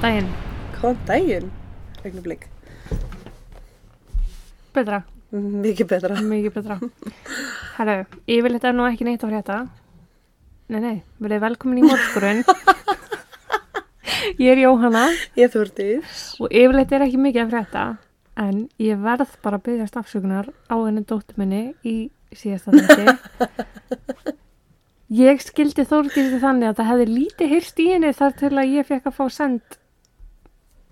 Góðan daginn. Góðan daginn, augnablik. Betra, Mikið betra. mikið betra. Herru, yfirleitt er nú ekki neitt að frétta. Nei, nei, verið velkomin í morgurinn. Ég er Jóhanna Ég þurftis. og yfirleitt er ekki mikið að frétta. En ég verð bara að byggja stafsökunar á henni dóttur minni í síðasta þetta. Ég skildi Þórdísi þannig að það hefði lítið hyrst í henni þar til að ég fekk að fá send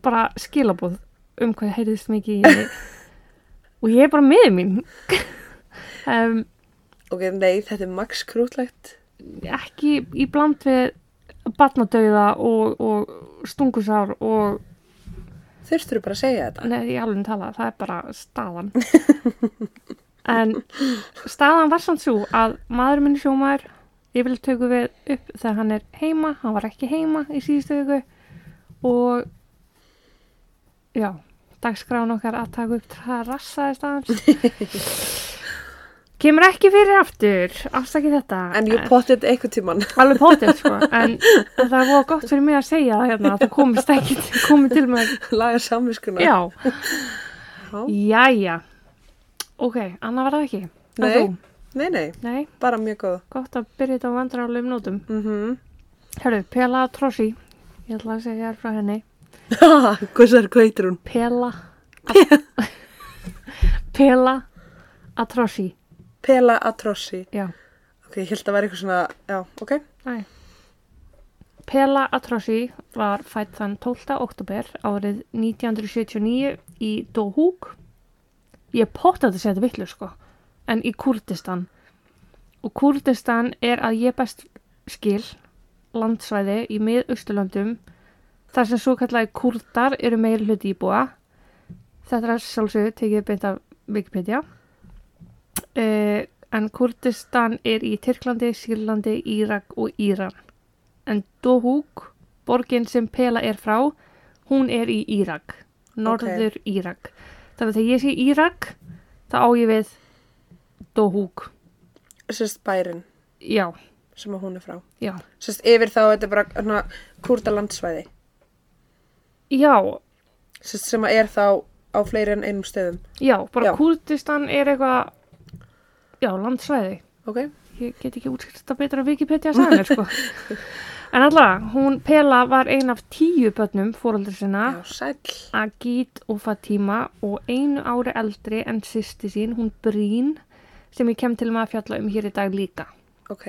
bara skilabóð um hvað heyrðist mikið í og ég er bara með mín. um, Ok, nei, þetta er max krútlegt. ekki í bland við batnadauða og, og stungusár og Þurftur bara að segja þetta? Nei, ég alveg tala, það er bara staðan. en staðan var samt svo að maður minn sjómaður, ég vil tökja við upp þegar hann er heima, hann var ekki heima í síðustu viku og já, dagskráin okkar að taka upp trassaði staðans. Kemur ekki fyrir aftur, afsakið þetta. En ég potið eitthvað tíman. Alveg potið, sko, en það var voða gott fyrir mig að segja það hérna, að það komist ekki, komið til með, Laga samviskuna. já. Já. Jæja, ok, annað var það ekki. Nei. Nei, nei, Nei, bara mjög góð. gott að byrja þetta á vandrarlegum nótum. Mhm. Hörru, Pela Trossi, ég ætla að segja þér frá henni. Hvað heitir hún? Pela, Pela Atrossi, Pela Atrossi. já, Ok, ég held að vera eitthvað svona, já, ok. næ. Pela Atrossi var fætt þann 12. oktober árið 1979 í Dohuk. Ég pótt að þetta segja þetta vitlu, sko, en í Kurdistan. Og Kurdistan er að ég best skil landsvæði í mið-austurlöndum þar sem svo kallaði kurdar eru meiri hluti íbúa. Þetta er að sjálfsögðu tekið beint af Wikipedia. Uh, en Kurdistan er í Tyrklandi, Sýrlandi, Írak og Íran. En Dohuk, borgin sem Pela er frá, hún er í Írak, norður Írak. Þannig að þegar ég sé Írak, þá á ég við Dohuk. Sérst bærin Já, sem að hún er frá. já. Sérst yfir þá, þetta er bara kurdalandsvæði. Já, Sérst sem að er þá á fleiri en einum stöðum. já, bara Já. Kurdistan er eitthvað, já, landsvæði. Ok. Ég get ekki útskilt þetta betra að Wikipedia sagði mér, sko. En allavega, hún Pela var ein af tíu börnum fóröldur sinna. Já, sæll. Agit og Fatima og einu ári eldri en sýsti sín, hún Brín, sem ég kem til með að fjalla um hér í dag líka. Ok.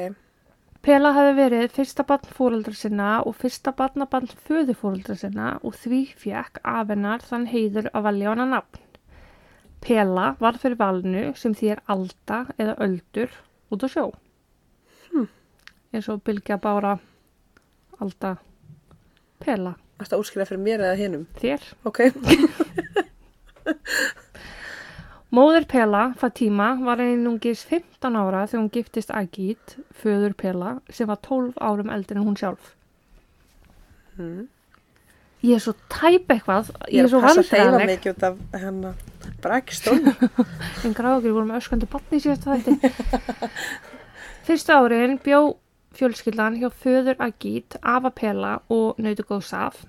Pela hefði verið fyrsta barn fóreldra sinna og fyrsta barnabarn föðu fóreldra sinna og því fjekk af hennar þann heiður að valja hana nafn. Pela var fyrir valinu sem því er alda eða öldur út á sjó. Hmm. Eins og Bilgja Bára, alda, Pela, Þetta útskýra fyrir mér eða hinnum. þér. Ok. Móður Pela, Fatima, var einungis 15 ára þegar hún giftist Agit, föður Pela, sem var 12 árum eldri en hún sjálf. Mm. Ég er svo tæp eitthvað, ég, Ég er svo að passa að hreyfa vandræðaleg. mikið út af hennar brakstón. En gráður vorum öskandi barni í síðasta þætti. Fyrstu árin bjó fjölskyldan hjá föður Agit, Ava Pela og nautu góð saf.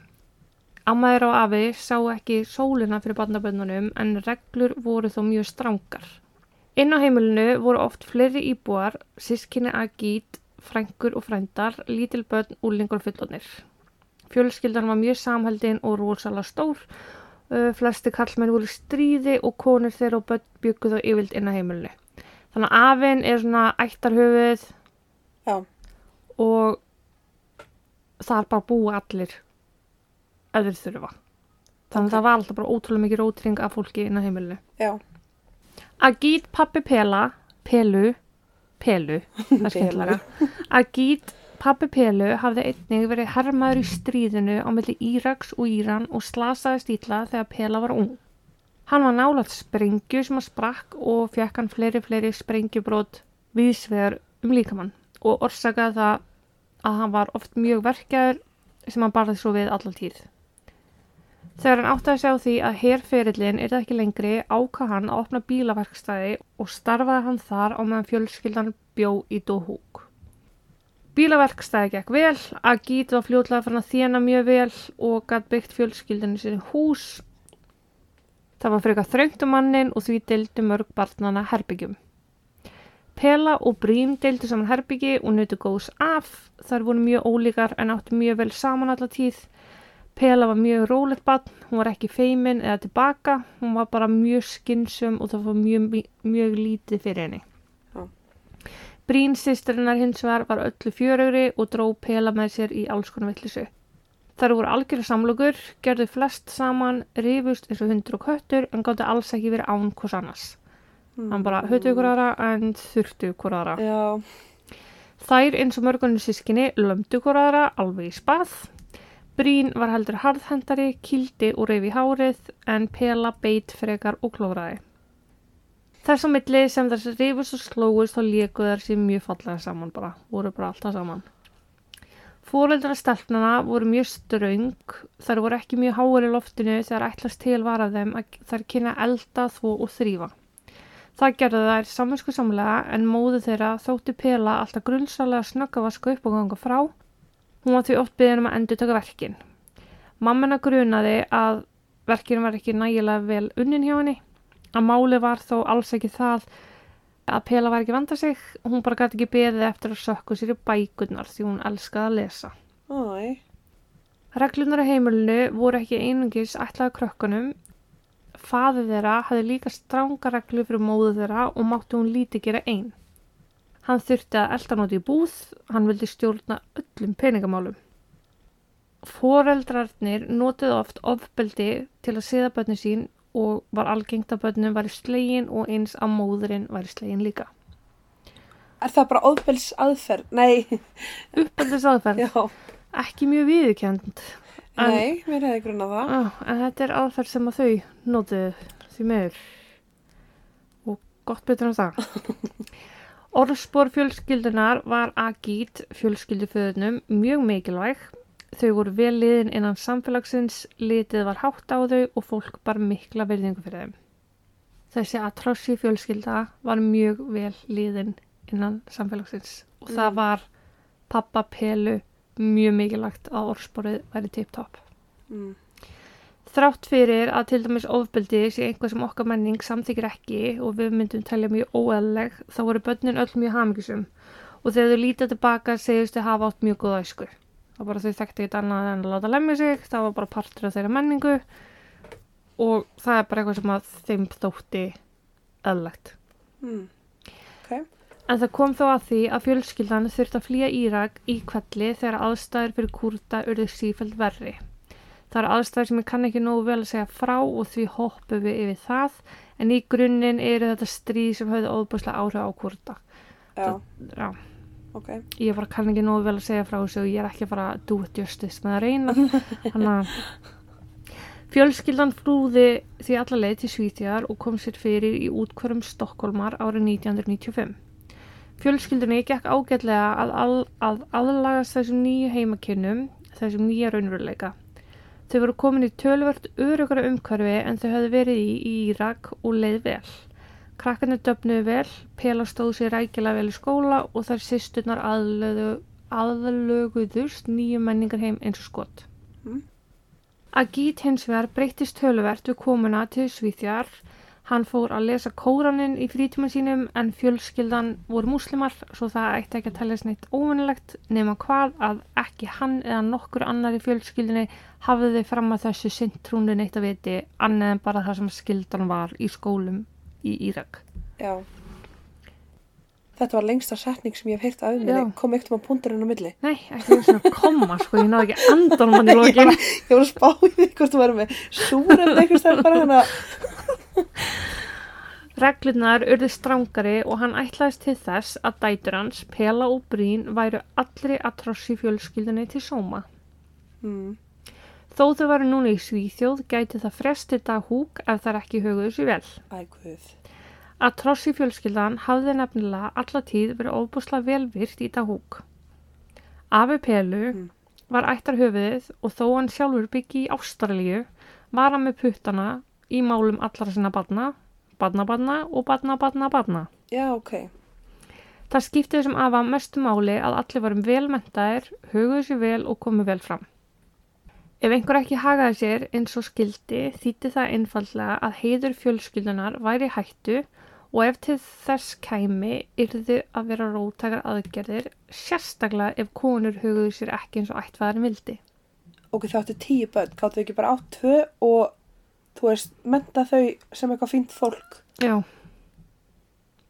Ammaður og afi sá ekki sólina fyrir barnaböndunum en reglur voru þó mjög strangar. Inn á heimilinu voru oft fleiri íbúar, sískinni Agit, frængur og frændar, lítil börn, úlingur og fullonir. Fjölskyldan var mjög samheldin og rosalega stór flesti kallmenn voru stríði og konur þeirra og börn byggu þá yfirlt inn á heimilinu. Þannig að afinn er svona ættarhöfuð og það er bara búa allir ef þeir þurfa. Þannig að það var alltaf bara ótrúlega mikið rótring af fólki inn á heimilinu. Já. Agit pappi Pela, Pelu, Pelu, það er skemmtilega. Agit pappi Pelu hafði einnig verið hermaður í stríðinu á milli Íraks og Íran og slasaði stíla þegar Pela var ung. Hann var nálat sprengju sem að sprakk og fekk hann fleiri fleiri sprengjubrót viðsvegar um líkamann og orsakaði það að hann var oft mjög verkjaður sem hann barði svo við allar tíð. Þegar hann átti að sjá því að herferillin er ekki lengri ákvað hann að opna bílaverkstæði og starfaði hann þar á meðan fjölskyldan bjó í Dohuk. Bílaverkstæði gekk vel, Agit var fljótlega fann að þjena mjög vel og gætt byggt fjölskyldinu sinni hús. Það var frekar þröngt um og því deildi mörg barnana herbyggjum. Pela og Brím deildi saman herbyggi og nutu góðs af. Þar voru mjög ólíkar en áttu mjög vel saman alla tíð. Pela var mjög rólegt barn, hún var ekki feimin eða tilbaka, hún var bara mjög skynsum og það var mjög, mjög lítið fyrir henni. Já. Brín sýsturinnar hins vegar var öllu fjörugri og dró Pela með sér í alls konar villisu. Þar voru algjörðu samlokur, gerðu flest saman, rifust eins og hundur og köttur en gáttu alls ekki verið án hvers annars. Hann bara höfðu ykkur aðra en þurftu ykkur aðra. Já, Þær eins og mörgunni sískinni lömdu hvora aðra alveg í spað. Brín var heldur harðhendari, kildi og reyfi hárið en Pela beit frekar og klóraði. Þess á milli sem þess reyfust og slóist þá þær sér mjög fallega saman bara, voru bara alltaf saman. Fóreldra stelpnana voru mjög ströng, þær voru ekki mjög háir í loftinu þegar ætlast til var af þeim að þær kynna elda, þvó og þrýfa. Það gerðu þær saminsku samlega en móðu þeirra þótti Pela alltaf grunnsálega snögga vaska upp og ganga frá. Hún var því oft byggðin um að endur taka verkin. Mammina grunaði að verkinu var ekki nægilega vel unnin hjá henni. Að máli var þó alls ekki það að Pela var ekki vanda sig. Hún bara gæti ekki beðið eftir að sökku sér í bækurnar því hún elskaði að lesa. æ, Reglunar á heimilinu voru ekki einungis ætlaði krökkunum. Faði þeirra hafði líka stranga reglu fyrir móðu þeirra og mátti hún lítið gera einn. Hann þurfti að elda nóti í búð, hann vildi stjórna öllum peningamálum. Foreldrarnir notuðu oft ofbeldi til að siða bönni sín og var algengt að bönnum væri slegin og eins að móðurinn væri slegin líka. er það bara óðbels aðferð? Nei, Uppeldis aðferð, já, ekki mjög. En- nei, mér hefði grunað það. Já, en þetta er aðferð sem að þau notuðu því meður og gott betur en það. Orðspor fjölskyldunar var Agít fjölskylduföðunum mjög mikilvæg. Þau voru vel liðin innan samfélagsins, litið var hátt á þau og fólk bar mikla verðingu fyrir þeim. Þessi atrossi fjölskylda var mjög vel liðin innan samfélagsins og það Mm. var pappa Pelu mjög mikilvægt að orðsporið væri tip-top. Mm. Þrátt fyrir að til dæmis ofbeldi sé einhvað sem okkar menning samþykir ekki og við myndum telja mjög óeðleg þá voru börnin öll mjög hamingisum og þegar þau lítið tilbaka segjast þau hafa átt mjög góða æsku. Það var bara þau þekkti eitthvað annað en að láta lemja sig, það var bara partur af þeirra menningu og það er bara eitthvað sem að þeim þótti eðlegt. Mm. En það kom þó að því að fjölskyldan þurfti að flýja Írak í kvelli þegar aðstæður fyrir kúrta urðu sífæld verri. Það eru aðstæður sem ég kann ekki nógu vel að segja frá og því hoppum við yfir það en í grunninn eru þetta stríð sem höfðu óbúslega áhrif á kúrta. Já, Já, ok. ég bara kann ekki nógu vel að segja frá þessu og ég er ekki að fara að do it justice með að reyna. Þannig að fjölskyldan flúði því alla leið til Svíþjar og kom sér fyrir í útkvörum Stokkólmar árið 1995. Fjölskyldunni gekk ágætlega að, al, að aðlagast þessum nýju heimakinnum, þessum nýja raunveruleika. Þau voru komin í tölvört örugara umhverfi en þau höfðu verið í í Írak og leið vel. Krakkarnir döfnuðu vel, Pela stóð sér rækilega vel í skóla og þær sýsturnar aðlögu, aðlöguðust nýju menningar heim eins og skott. Mm. Agít hins vegar breyttist töluvert við komuna til Svíþjar. Hann fór að lesa kóranin í frítíman sínum en fjölskyldan voru múslimar svo það ætti ekki að teljast neitt óvinnilegt nema hvað að ekki hann eða nokkur annar í fjölskyldinni hafði þau fram að þessu sindtrúnu neitt að viti annað en bara það sem skyldan var í skólum í Írak. Já. Þetta var lengsta setning sem ég hef heyrt af um minni. Kom eitt um að púnturinn á milli. Nei, ekki eins og koma sko, ég náði ekki andan mann í Ég lokin. var, ég var að spá í því hvort þú varum með súrefn eitthvað stær bara þannig að... Reglurnar urðu strángari og hann ætlaðist til þess að dætur hans, Pela og Brín, væru allri að trossi fjölskyldunni til sóma. Mm. Þó þau varu núna í Svíþjóð gæti það frestið dag húk ef það ekki höguðu sér vel. Æ, guð. Að trossi fjölskyldan hafði nefnilega alla tíð verið óbúslega velvirt í dag húk. Afi Pelu Mm. var ættar höfuðið og þó hann sjálfur byggi í Ástralíu var hann með puttana í málum allara sinna barna, barnabarna og barnabarnabarna. Já, ok. Það skipti þessum afa mestu máli að allir varum velmentaðir, huguðu sér vel og komu vel fram. Ef einhver ekki hagaði sér eins og skildi þýtti það einfallega að heiður fjölskyldunar væri hættu og ef til þess kæmi yrðu að vera róttakar aðgerðir, sérstaklega ef konur huguðu sér ekki eins og ættfæðarinn vildi. Ok, það áttu tíu börn, gáttu ekki bara átt tvö og þú veist, menta þau sem eitthvað fínt fólk. Já.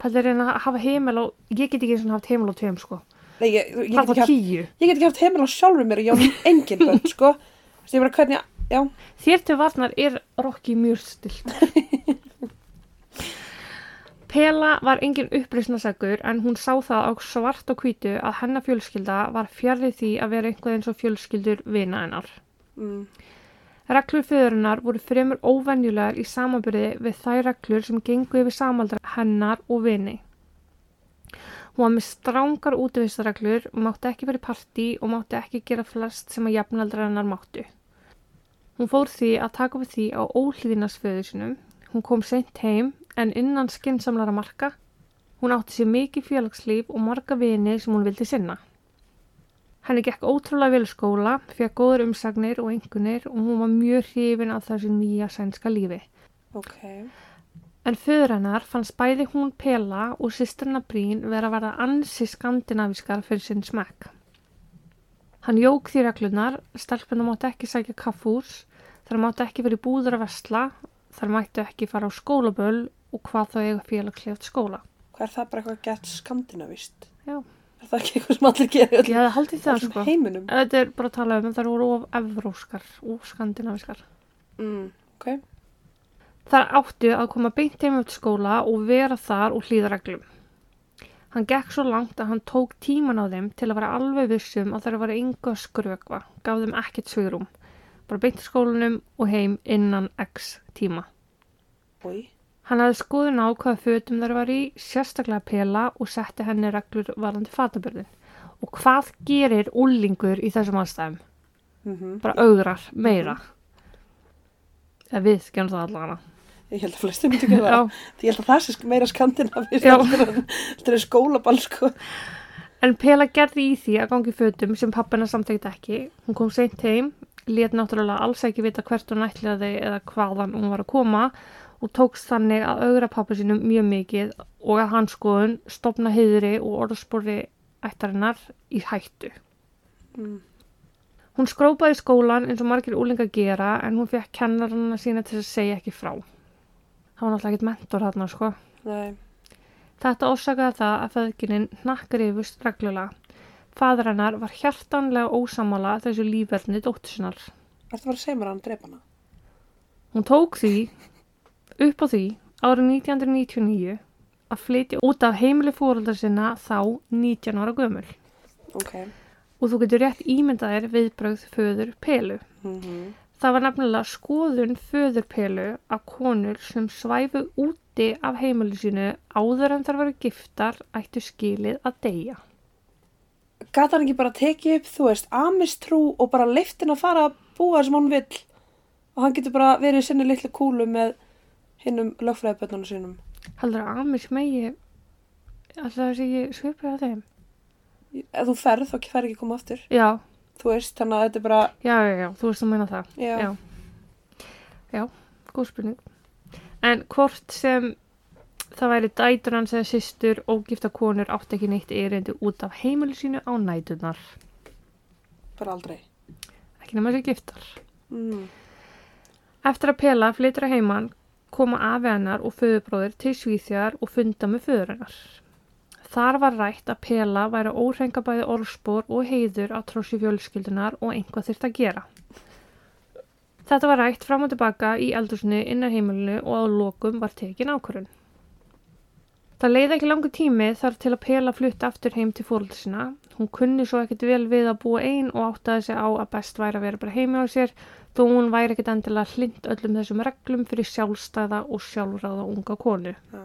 Pældi reyna að hafa heimil og ég get ekki eins og haft heimil á tveim sko. Nei, ég, ég, get haft, ég get ekki haft heimil á sjálfur mér og ég á engin börn, sko. Þú veist, ég bara hvernig, já, Þér til varnar er Rocky mjög stilt. Pela var engin uppreisnasegur en hún sá það á svart og hvítu að hennar fjölskylda var fjarrið því að vera einhvað eins og fjölskyldur vina hennar. mm, Reglur föðurinnar voru fremur óvenjulegar í samanbyrði við þær reglur sem gengu yfir samaldra hennar og vini. Hún var með strángar útvistarreglur mátti ekki verið partí og mátti ekki gera flest sem að jafnaldra hennar máttu. Hún fór því að taka við því á óhlýðinasföðu sinum. Hún kom seint heim en innan skynnsamlara marka. Hún átti sér mikið félagslíf og marga vini sem hún vildi sinna. Henni gekk ótrúlega vel skóla, fekk góður umsagnir og engunir og hún var mjög hrifin af þessu nýja sænska lífi. ok. En föður hennar fannst bæði hún Pela og sýstrina Brín vera að verða ansi skandinavískar fyrir sinn smekk. Hann jók því reglunar, stelpunum mátti ekki sækja kaffús, þar mátti ekki verið búður að vesla, þar mættu ekki fara á skólaböll og hvað þá eiga félagslegt skóla. Hvað er það bara eitthvað gett skandinavist? Já. Er það ekki eitthvað sem allir gerir hefði haldið það öllum sko. heiminum? Þetta er bara að tala um að það eru of evróskar og skandinavískar. Mm, ok. Þar áttu að koma beint heim upp skóla og vera þar og hlýða reglum. Hann gekk svo langt að hann tók tíman á þeim til að vera alveg vissum að þeir var enga skrökva, gaf þeim ekkert svigrum. Bara beint í skólanum og heim innan x tíma. Úi. Hann hafði skoðun á hvaða fötum þeir var í, sérstaklega pela og setti henni reglur varandi fatabörðin. Og hvað gerir úlingur í þessum aðstæðum? Mm Bara augrar, meira. Eða við gerum það allavega. Ég held að flestum myndi gera það. Ég held að það sé meira skandinavist. Þetta er skólaball, sko. En Pela gerði í því að gangi fötum sem pappina samtækt ekki. Hún kom seint heim, lét náttúrulega alls ekki vita hvert hún ætlaði eða hvaðan hún var að koma og tókst þannig að augra pappa sínum mjög mikið og að hans skoðun stopna heiðri og orðspori ættarinnar í hættu. Mm. Hún skrópaði skólan eins og margir úlinga gera en hún fekk kennarana sína til að segja ekki frá. Það var náttúrulega ekkert mentor þarna sko. Nei. Þetta orsakaði það að feðginin hnakkar yfust reglulega. Fadur hennar var hjartanlega ósamála þessu lífverðni dóttur sinnar. Ertu bara að segja mér að hann drepa hana? Hún tók því, upp á því, árið 1999 að flytja út af heimili fóröldar sinna þá 19 ára gömul. Ok. Og þú getur rétt ímyndaðir viðbrögð föður Pelu. Mm Það var nefnilega skoðun föður Pelu að konur sem svæfu úti af heimili sínu áður en þar varu giftar ættu skilið að deyja. Gat hann ekki bara tekið upp, þú veist, amistrú og bara leiftin að fara að búa sem hann vill og hann getur bara verið í sinni litlu kúlu með hinnum lögfræðiböndunum sínum. Haldur að Amis megi alltaf þess að ég svipið að þeim? Ef þú ferð, þá fær ekki koma aftur. Já, Þú veist, þannig að þetta er bara, já, já, já, þú veist að meina það. já, Já. Já, góð spurning. En hvort sem það væri dætur hans eða systur ógifta konur átt ekki neitt erindi út af heimilu sínu á nætunar. bara aldrei. Ekki nema þessi giftar. Mm. Eftir að Pela flytur að heiman koma afi hennar og föðubróðir til Svíþjar og funda með föður hennar. Þar var rætt að Pela væri óhreinga bæði orðspor og heiður á trósi fjölskyldunar og einhvað þyrft að gera. Þetta var rætt fram og tilbaka í eldursunni innan heimilinu og á lokum var tekin ákvörun. Það leiði ekki langu tími þar til að Pela flutti aftur heim til fóröldur sinna. Hún kunni svo ekkert vel við að búa ein og áttaði sig á að best væri að vera bara heimi á sér þó hún væri ekkert endilega hlind öllum þessum reglum fyrir sjálfstæða og sjálfráða unga konu. Já.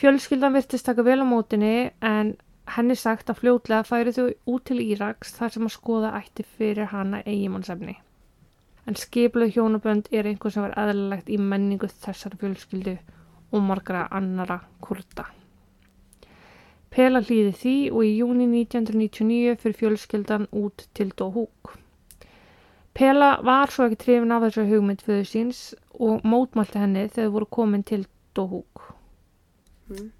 Fjölskyldan virtist taka vel á mótinni en henni sagt að fljótlega færi þau út til Íraks þar sem að skoða ætti fyrir hana eigimannsefni. En skipluð hjónabönd er einhver sem var eðlilegt í menningu þessar fjölskyldu og margra annara kurta. Pela hlýði því og í júni 1999 fyrir fjölskyldan út til Dohuk. Pela var svo ekki trefin af þessu hugmynd fyrir síns og mótmælti henni þegar þau voru komin til Dohuk. Mm.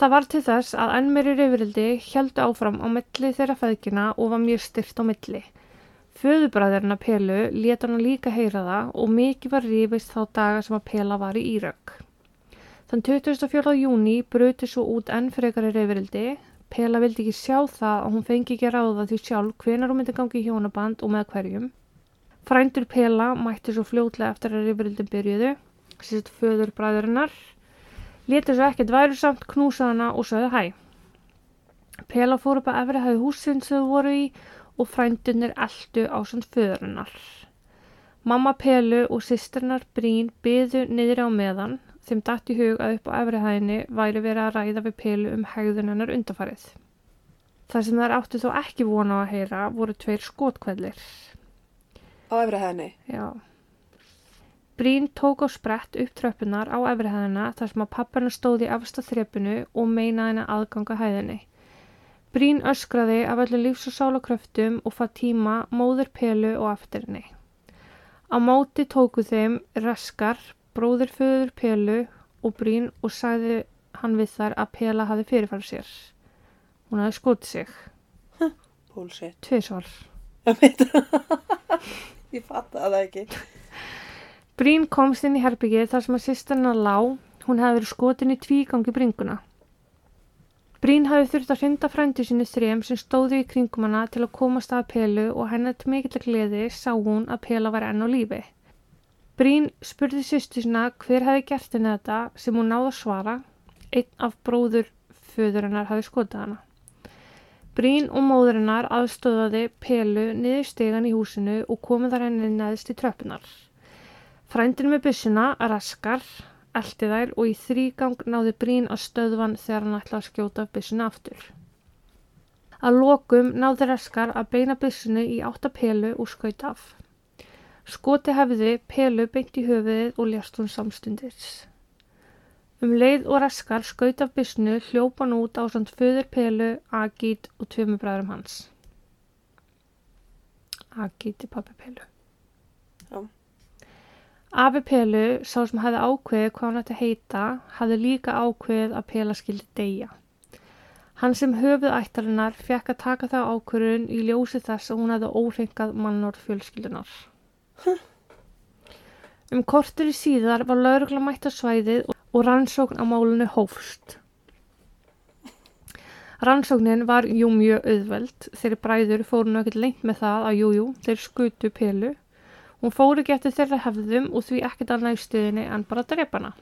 Það var til þess að enn meiri reyfrildi heldu áfram á milli þeirra feðgina og var mjög styrt á milli. Föðubræðurinn að Pelu leta hann líka heyra það og mikið var rífist þá daga sem að Pela var í Írak. Þann 24. júni bruti svo út enn frekari reyfrildi. Pela vildi ekki sjá það að hún fengi ekki ráða því sjálf hvenar hún myndi gangi í hjónaband og með hverjum. Frændur Pela mætti svo fljótlega eftir að reyfrildin byrjuðu, sérst föðurbræðurinnar Létið svo ekkert væru samt knúsa hana og sögðu hæ. Pela fór upp að efri hæði húsinn sem þau voru í og frændunir eldu á sann föðurinnar. Mamma Pelu og sýsternar Brín byðu niður á meðan þeim dætt í hug að upp á efri hæðinni væri verið að ræða við Pelu um hægðun hennar undarfarið. Það sem þær áttu þó ekki vona á að heyra voru tveir skotkvellir. Á efri hæðinni. Já. Brín tók á sprett upp tröppunar á efrihæðina þar sem að pappana stóði í afsta þrepinu og meina henni aðganga hæðinni. Brín öskraði af öllu lífs og sálakröftum og fatt tíma móður pelu og afturinni. Á móti tóku þeim raskar, bróður föður pelu og Brín og sagði hann við þar að pela hafi fyrirfæra sér. Hún hafi skotið sig. Bullshit. Tviðsvar. Ég fatt að það ekki. Brín komst inn í herbyggið þar sem að sýsterna lá, hún hefði verið skotin í tvígangi bringuna. Brín hefði þurft að hrinda frændi sinni þrjem sem stóði í kringum hana til að komast að pelu og henni til mikill að gleði sá hún að pela var enn á lífi. Brín spurði sýstu sinna hver hefði gert henni þetta sem hún náði að svara, einn af bróður föðurinnar hefði skotið hana. Brín og móðurinnar aðstöðaði pelu niður stegan í húsinu og komið þar henni neðst í tröppunar. Frændin með byssuna raskar, eldi þær og í þrýgang náði Brín að stöðvan þegar hann ætlaði að skjóta byssuna aftur. Að lokum náði raskar að beina byssunu í áttapelu og skaut af. Skoti hefði pelu beint í höfuðið og ljast hún samstundis. Um leið og raskar skaut af byssunu hljópan út á samt föður pelu, Agít og tvömubræðurum hans. Agít er pappi pelu. Já. Afi Pelu, sá sem hefði ákveðið hvað hann ætti að heita, hefði líka ákveðið að Pela skildi deyja. Hann sem höfuð ættarinnar fekk að taka það ákveðun í ljósi þess að hún hefði óreikað mannord fjölskyldunar. Um kortur í síðar var laurugla mætt á svæðið og rannsókn á málunni hófst. Rannsóknin var jú mjög auðveld þegar bræður fóru nákvæmt lengt með það að jújú jú, þeir skutu Pelu Hún fór ekki eftir þeirra hefðum og því ekkert annað í stuðinni en bara drepana.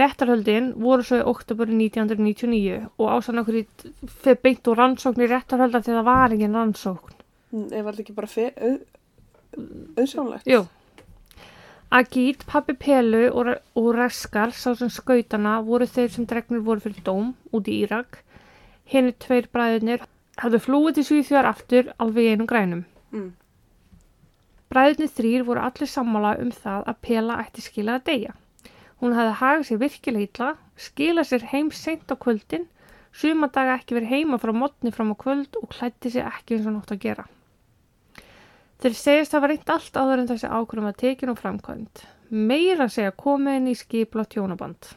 Réttarhöldin voru svo í oktober 1999 og ásann okkur í beint og rannsókn í réttarhöldan þegar það var engin rannsókn. Ég var ekki bara auð, auðsjónlegt. Jú. Agít, pappi Pelu og, og Raskar, sá sem skautana, voru þeir sem dregnir voru fyrir dóm út í Írak. Henni tveir bræðinir hafðu flúið til Svíþjóðar aftur alveg einum grænum. Mm. Bræðinni þrýr voru allir sammála um það að Pela ætti skila að deyja. Hún hafði hagað sér virkilega illa, skila sér heim seint á kvöldin, sumadaga ekki verið heima frá mótni fram á kvöld og klætti sér ekki eins og nótt að gera. Þeir segist að var reynd allt áður en þessi ákvörðum að tekinu framkvæmt. Meira segja komin í skipla tjónaband.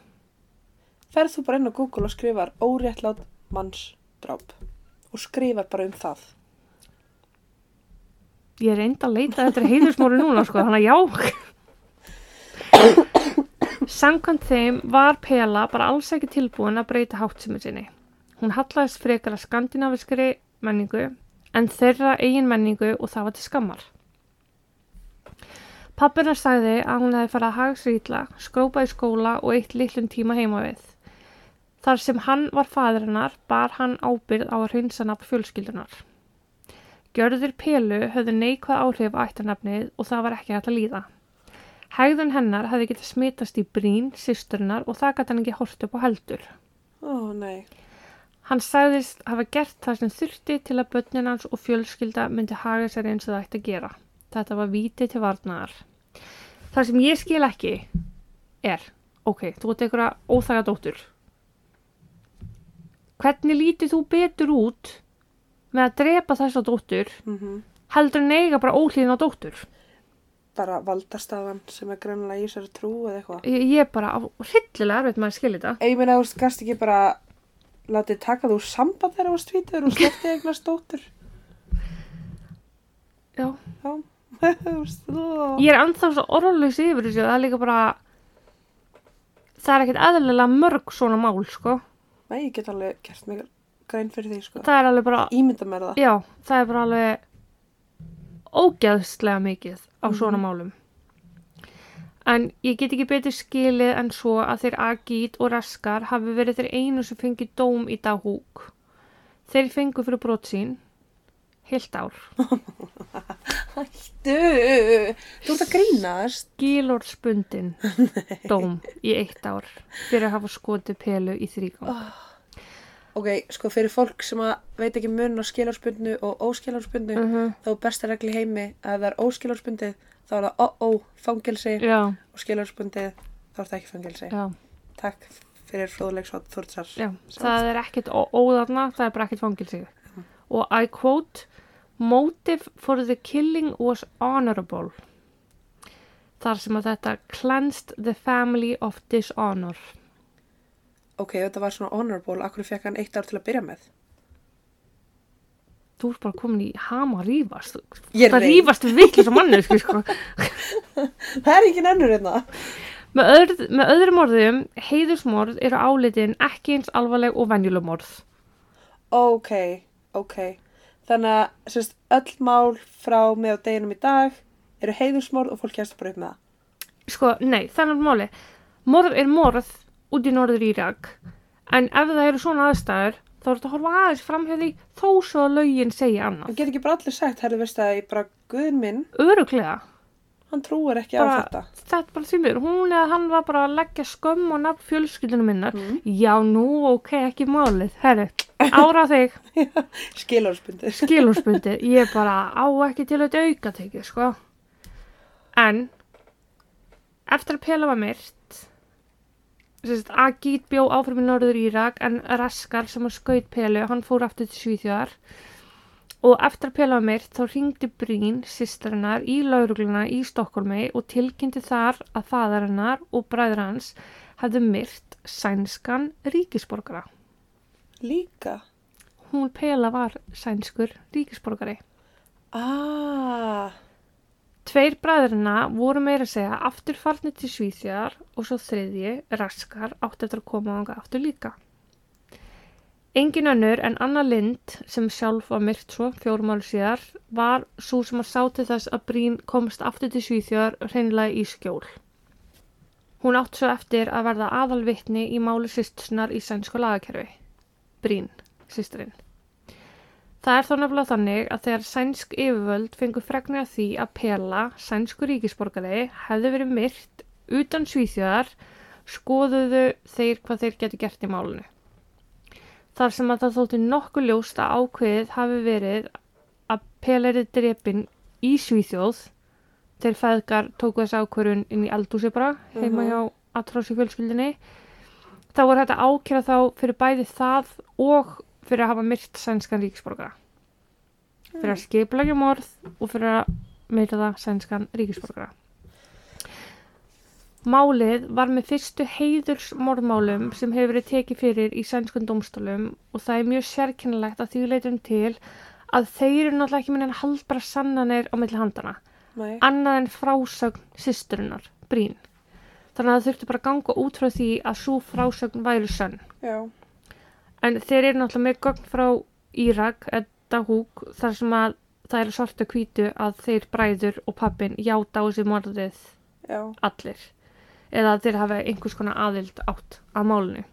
Ferð þú bara inn á Google og skrifar óréttlátt mannsdráp og skrifar bara um það ég reyndi að leita eftir heiðusmóri núna sko, þannig að já Sankant þeim var Pela bara alls ekki tilbúin að breyta háttsumur sinni. Hún hallaðist frekar að skandinaviskri menningu en þeirra eigin menningu og það var til skammar. Pappina sagði að hún hefði farið að hagsrýtla, skrópa í skóla og eitt litlum tíma heima við. Þar sem hann var fadur hennar bar hann ábyrð á að hreinsa nafn fjölskyldunar. Gjörður Pelu höfðu neikvað áhrif ættarnafnið og það var ekki hægt að líða. Hægðun hennar hefði getið smitast í brín, sýsturnar og það gæti hann ekki hort upp á heldur. Ó, oh, nei. Hann sagðist hafa gert það sem þurfti til að börnin hans og fjölskylda myndi haga sér eins og það ætti að gera. Þetta var vítið til varnaðar. Það sem ég skil ekki er, ok, þú ert einhverja óþæga dóttur hvernig lítið þú betur út með að drepa þessa dóttur Mm heldur en eiga bara óhlýðin á dóttur Bara valdastafan sem er grannlega í þessari trú eða eitthvað. ég, er bara hryllilega erfitt með að skilja þetta Ég meina, þú veist, gast ekki bara látið taka þú samband þegar þú varst tvítur og sleppti eignast dóttur. já. Já, ég er ennþá svo orðlaus yfir þessu það er líka bara það er ekkert eðlilega mörg svona mál sko Nei, ég get alveg gert mig grein fyrir því, sko. það er alveg bara Ímynda mér það. Já, það er bara alveg ógeðslega mikið á svona málum. En ég get ekki betur skilið en svo að þeir Agít og Raskar hafi verið þeir einu sem fengið dóm í Dahúk. Þeir fengu fyrir brot sín heilt ár. Du, þú ert að grínast. Gílorðsbundin dóm í eitt ár fyrir að hafa skotið pelu í þrýgang. Ok, sko, fyrir fólk sem veit ekki mun á skilárspundnu og óskilárspundnu, Uh þá er besta regli heimi að það er óskilárspundið, þá er það ó-ó fangelsi Já, og skilárspundið, þá er það ekki fangelsi. já, Takk fyrir fróðleiksvátt Þórtsar. já. Það er ekkert ó- óðarna, það er bara ekkert fangilsig. Og I quote, motive for the killing was honorable. Þar sem að þetta cleansed the family of dishonor. Ok, þetta var svona honorable, akkur fekk hann eitt ár til að byrja með? Þú ert bara komin í hama að rífast. Ég Það rífast við vitlis og mannu, sko. Það er ekki nennur hérna. Með, öðru, með öðrum orðum, heiðusmorð eru álitin ekki eins alvarleg og venjuleg morð. Ok, ok. Þannig að, sérst, öll mál frá með á deginum í dag eru heiðursmorð og fólk kjæst bara upp með það. Sko, nei, þannig er máli. Morð er morð út í norður Írak, en ef það eru svona aðstæður, þá er þetta að horfa aðeins fram hjá því þó svo að lögin segja annað. Það get ekki bara allir sagt, herðu veist að ég bara, guðin minn, Öruglega, hann trúir ekki Bara- á þetta. þetta er bara því mér, hún eða hann var bara að leggja skömm og nafn fjölskyldunum minnar. Mm. Já, nú, ok, ekki málið. Herri, ára þig, Skilárspundið. skilurspundi, ég bara á ekki til að auka tekið, sko. En, eftir að pela var myrt, Agit bjó áfram í norður Írak en Raskar sem var skaut pelu, hann fór aftur til Svíþjóðar og eftir að pela myrt þá ringdi Brín, sýstarinnar, í laurugluna í Stokkólmi og tilkynnti þar að faðarinnar og bræður hans hefðu myrt sænskan ríkisborgara. Líka. Hún pela var sænskur ríkisborgari. Ah, Tveir bræðurina voru meira að segja aftur farnir til Svíþjar og svo þriðji, Raskar, átti eftir að koma ánga aftur líka. Engin önnur en Anna Lind, sem sjálf var myrt svo fjórum ári síðar, var svo sem að sá til þess að Brín komst aftur til Svíþjar hreinlega í skjól. Hún átt svo eftir að verða aðalvitni í máli sýstunar í sænsku lagakerfi. Brín, sýsturinn. Það er þá nefnilega þannig að þegar sænsk yfirvöld fengur fregnir af því að Pela, sænsku ríkisborgari, hefði verið myrt utan svíþjóðar, skoðuðu þeir hvað þeir geti gert í málunu. Þar sem að það þótti nokkuð ljóst að ákveðið hafi verið að Pela er drepin í svíþjóð, þeir feðgar tóku þessi ákvörun inn í eldúsi bara, heima Mhm. hjá Atrosi fjölskyldinni, þá var þetta ákjæra þá fyrir bæði það og fyrir að hafa myrt sænskan ríkisborgara. Fyrir að skiplækja morð og fyrir að myrða sænskan ríkisborgara. Málið var með fyrstu heiðurs morðmálum sem hefur verið tekið fyrir í sænskun dómstólum og það er mjög sérkennilegt að því leitum til að þeir eru náttúrulega ekki minna en haldbara sannanir á milli handana nei. annað en frásögn systurinnar, Brín. Þannig að það þurfti bara að ganga út frá því að svo frásögn væri sönn. Já. En þeir eru náttúrulega með gögn frá Írak, eða húk, þar sem að það eru svarta hvítu að þeir bræður og pappin játa á þessi morðið Já. allir. Eða þeir hafa einhvers konar aðild átt að málinu.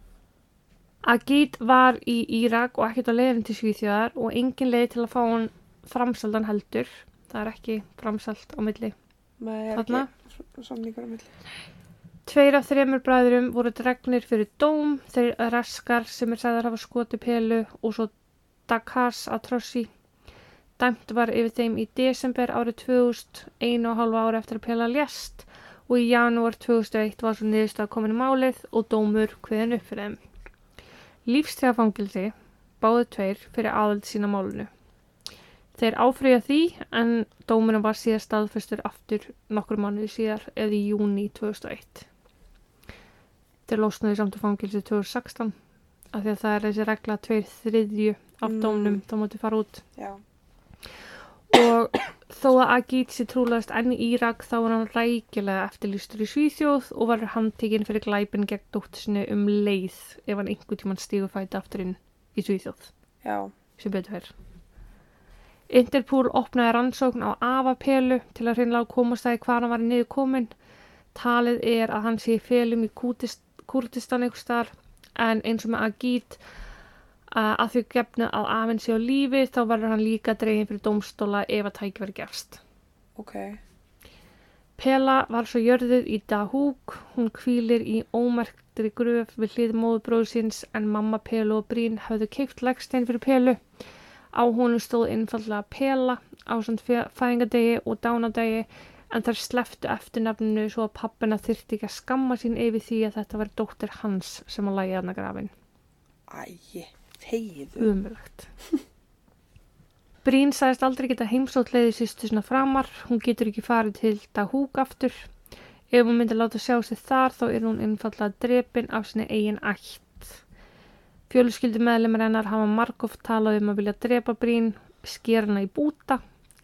Agit var í Írak og ekkert á leiðin til Svíþjóðar og engin leið til að fá hann framsaldan heldur. Það er ekki framsald á milli Nei, er ekki samningur á milli. Tveir af þremur bræðurum voru dregnir fyrir dóm, þeir raskar sem er sagðar hafa skoti pelu og svo Dakas Atrossi. Dæmt var yfir þeim í desember árið 2000, einu og hálfa ári eftir að pela lést og í janúar 2001 var svo niðurstað komin í málið og dómur hviðin upp fyrir þeim. lífstæðafangilsi báðu tveir fyrir aðöld sína málunu. Þeir áfriða því en dómurinn var síðan staðfestur aftur nokkur mánuði síðar eða í júni 2001. Þeir losnaði samt úr fangilsi 2016 af því að það er þessi regla tveir þriðju af Mm. dómnum þá múti fara út Já. og þó að Agit sé trúlegast enn í Írak þá var hann rækilega eftirlýstur í Svíþjóð og var handtekinn fyrir glæpin gegn dóttisinu um leið ef hann einhvern tímann stígur fæti aftur inn í Svíþjóð Já. sem betur fyrr. Interpol opnaði rannsókn á afapelu til að hreinlega komast það í hvað hann var niður komin. Talið er að hann sé í felum í Kútist, Kúrtistan einhvers þar en eins og með Agit að, því gefnu að afinn sé á lífi þá verður hann líka dregin fyrir dómstóla ef að tæki verið gerst. Ok. Pela var svo jörðuð í Dahúk, hún kvílir í ómerktri gröf við hlið móðbróðsins en mamma Pelu og Brín höfðu keift leggstein fyrir Pelu. Á honum stóð einfallega Pela á samt fæðingadegi og dánadegi en þær sleftu eftirnafninu svo að pappina þyrti ekki að skamma sín yfir því að þetta var dóttir hans sem að lægi aðna grafin. Æ, þegiðu. Umverlegt. Brín sagðist aldrei geta heimsótt leiði sýstu sinna framar, hún getur ekki farið til Dahúk aftur. Ef hún myndi láta sjá sig þar þá er hún einfallega drepin af sinni eigin ætt. Fjöluskyldu meðlemar hennar hafa margóft talað um að vilja drepa Brín, sker hana í búta,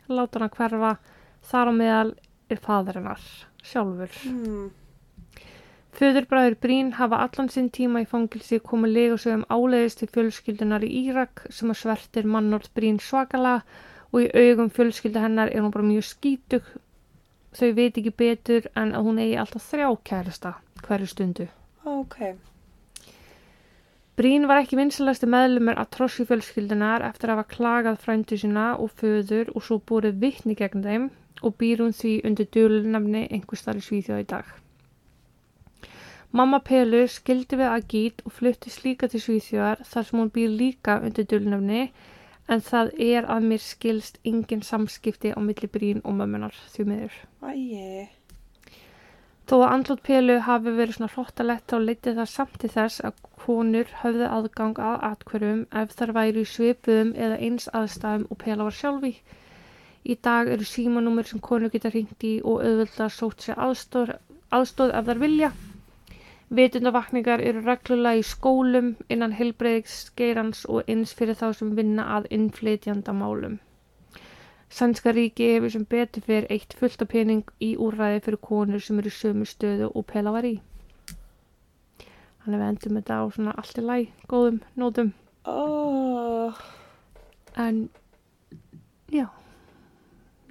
láta hana hverfa, þar á meðal er fadur hennar, sjálfur. Hmm. Föðurbræður Brín hafa allan sinn tíma í fangilsi komið legasögum áleiðist til fjölskyldunar í Írak sem að svertir mannort Brín svakalega og í augum fjölskyldu hennar er hún bara mjög skítug. Þau veit ekki betur en að hún eigi alltaf þrjá kærasta hverju stundu. Ok. Brín var ekki vinsalasti meðlumur að trossi fjölskyldunar eftir að hafa klagað frændu sína og föður og svo búið vittni gegn þeim og býr hún því undir dölunafni einhvers þar í Svíþjóð í dag. Mamma Pelu skildi við Agít og flutti slíka til Svíþjóðar þar sem hún býr líka undir dölunafni en það er að mér skilst engin samskipti á milli Brín og mömmunar því miður. Æ, Þó að andlót Pelu hafi verið svona flottalett þá leiti það samt til þess að konur höfðu aðgang að atkverjum ef þar væri í svipuðum eða eins aðstæðum og Pela var sjálfi. Í dag eru símanúmer sem konur geta ringt í og auðvitað sótt sér aðstóð, aðstóð ef þar vilja. Vitundavakningar eru reglulega í skólum innan helbreyðsgeirans og eins fyrir þá sem vinna að innflytjandamálum. Sænska ríki hefur sem betur fyrir eitt fullt af pening í úrræði fyrir konur sem eru sömu stöðu og pela var í. Þannig við endum þetta á svona allt í læg, góðum nótum. oh, En já,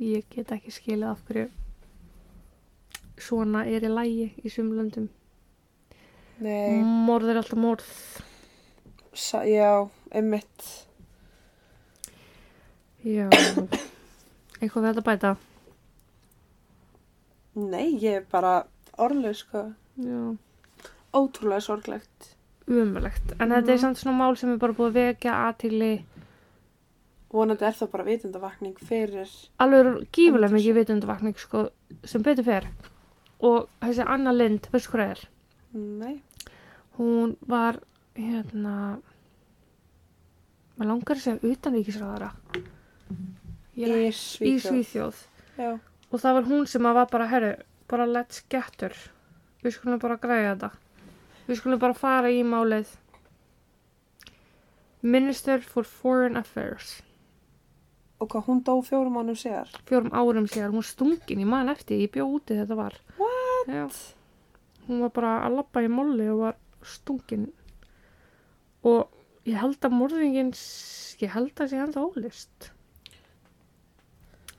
ég get ekki skilið af hverju svona er í lægi í sumlöndum. Morð er alltaf morð. Sa já, einmitt. Já, eitthvað við þetta bæta. Nei, ég er bara orðlega, sko. Já, Ótrúlega sorglegt. umverlegt. En þetta er Mhm. samt svona mál sem er bara búið að vekja aðtigli Vonandi er það bara vitundavakning fyrir... alveg gífulega mikið vitundavakning sko, sem betur fer. Og þessi Anna Lind, veistu hvað það er? Nei. Hún var, hérna, maður langar að segja er Í Svíþjóð. Já. Og það var hún sem að var bara, herru, bara let's get her. Við skulum bara græja þetta. Við skulum bara fara í málið. Minister for Foreign Affairs. Og hvað, hún dó fjórum mánum síðar? Fjórum árum síðar, hún stungin, ég man eftir, ég bjó úti þetta var. Hún var bara að labba í molli og var stungin. Og ég held að morðingin, ég held að sé enda ólist.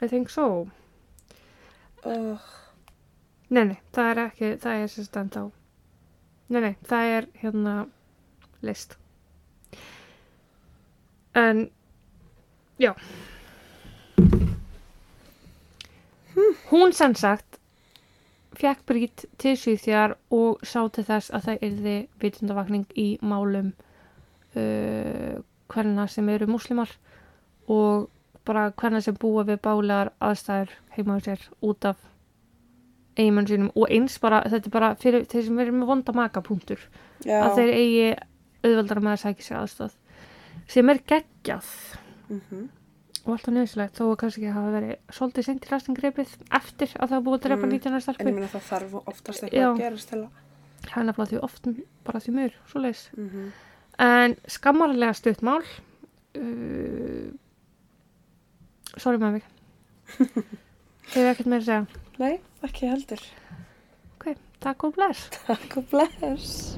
I think so. Uh, Nei, nei, það er ekki, það er sérst enda á. Nei, nei, það er hérna list. En, já. Hún sem sagt fekk brít til Svíþjar og sá til þess að það yrði vitundavakning í málum uh, hverna sem eru múslimar og bara hverna sem búa við bálegar aðstæður heima á sér út af eigimann sínum. Og eins bara, þetta er bara fyrir þeir sem eru með vonda makapunktur að þeir eigi auðveldar að maður sækja sér aðstöð sem er geggjað. Mm og alltaf nöðsilegt þó að kannski ekki hafa verið svolítið seint í lastingripið eftir að það var búið að drepa Mm. 19 ára En ég meina það þarf oftast Já. eitthvað að gerast það er nefnilega því oft bara því mjög svo leis Mm -hmm. en skammarlega stutt mál uh, sorry mig hefur ekkert meira að segja Nei, ekki heldur. ok, takk og bless Takk og bless.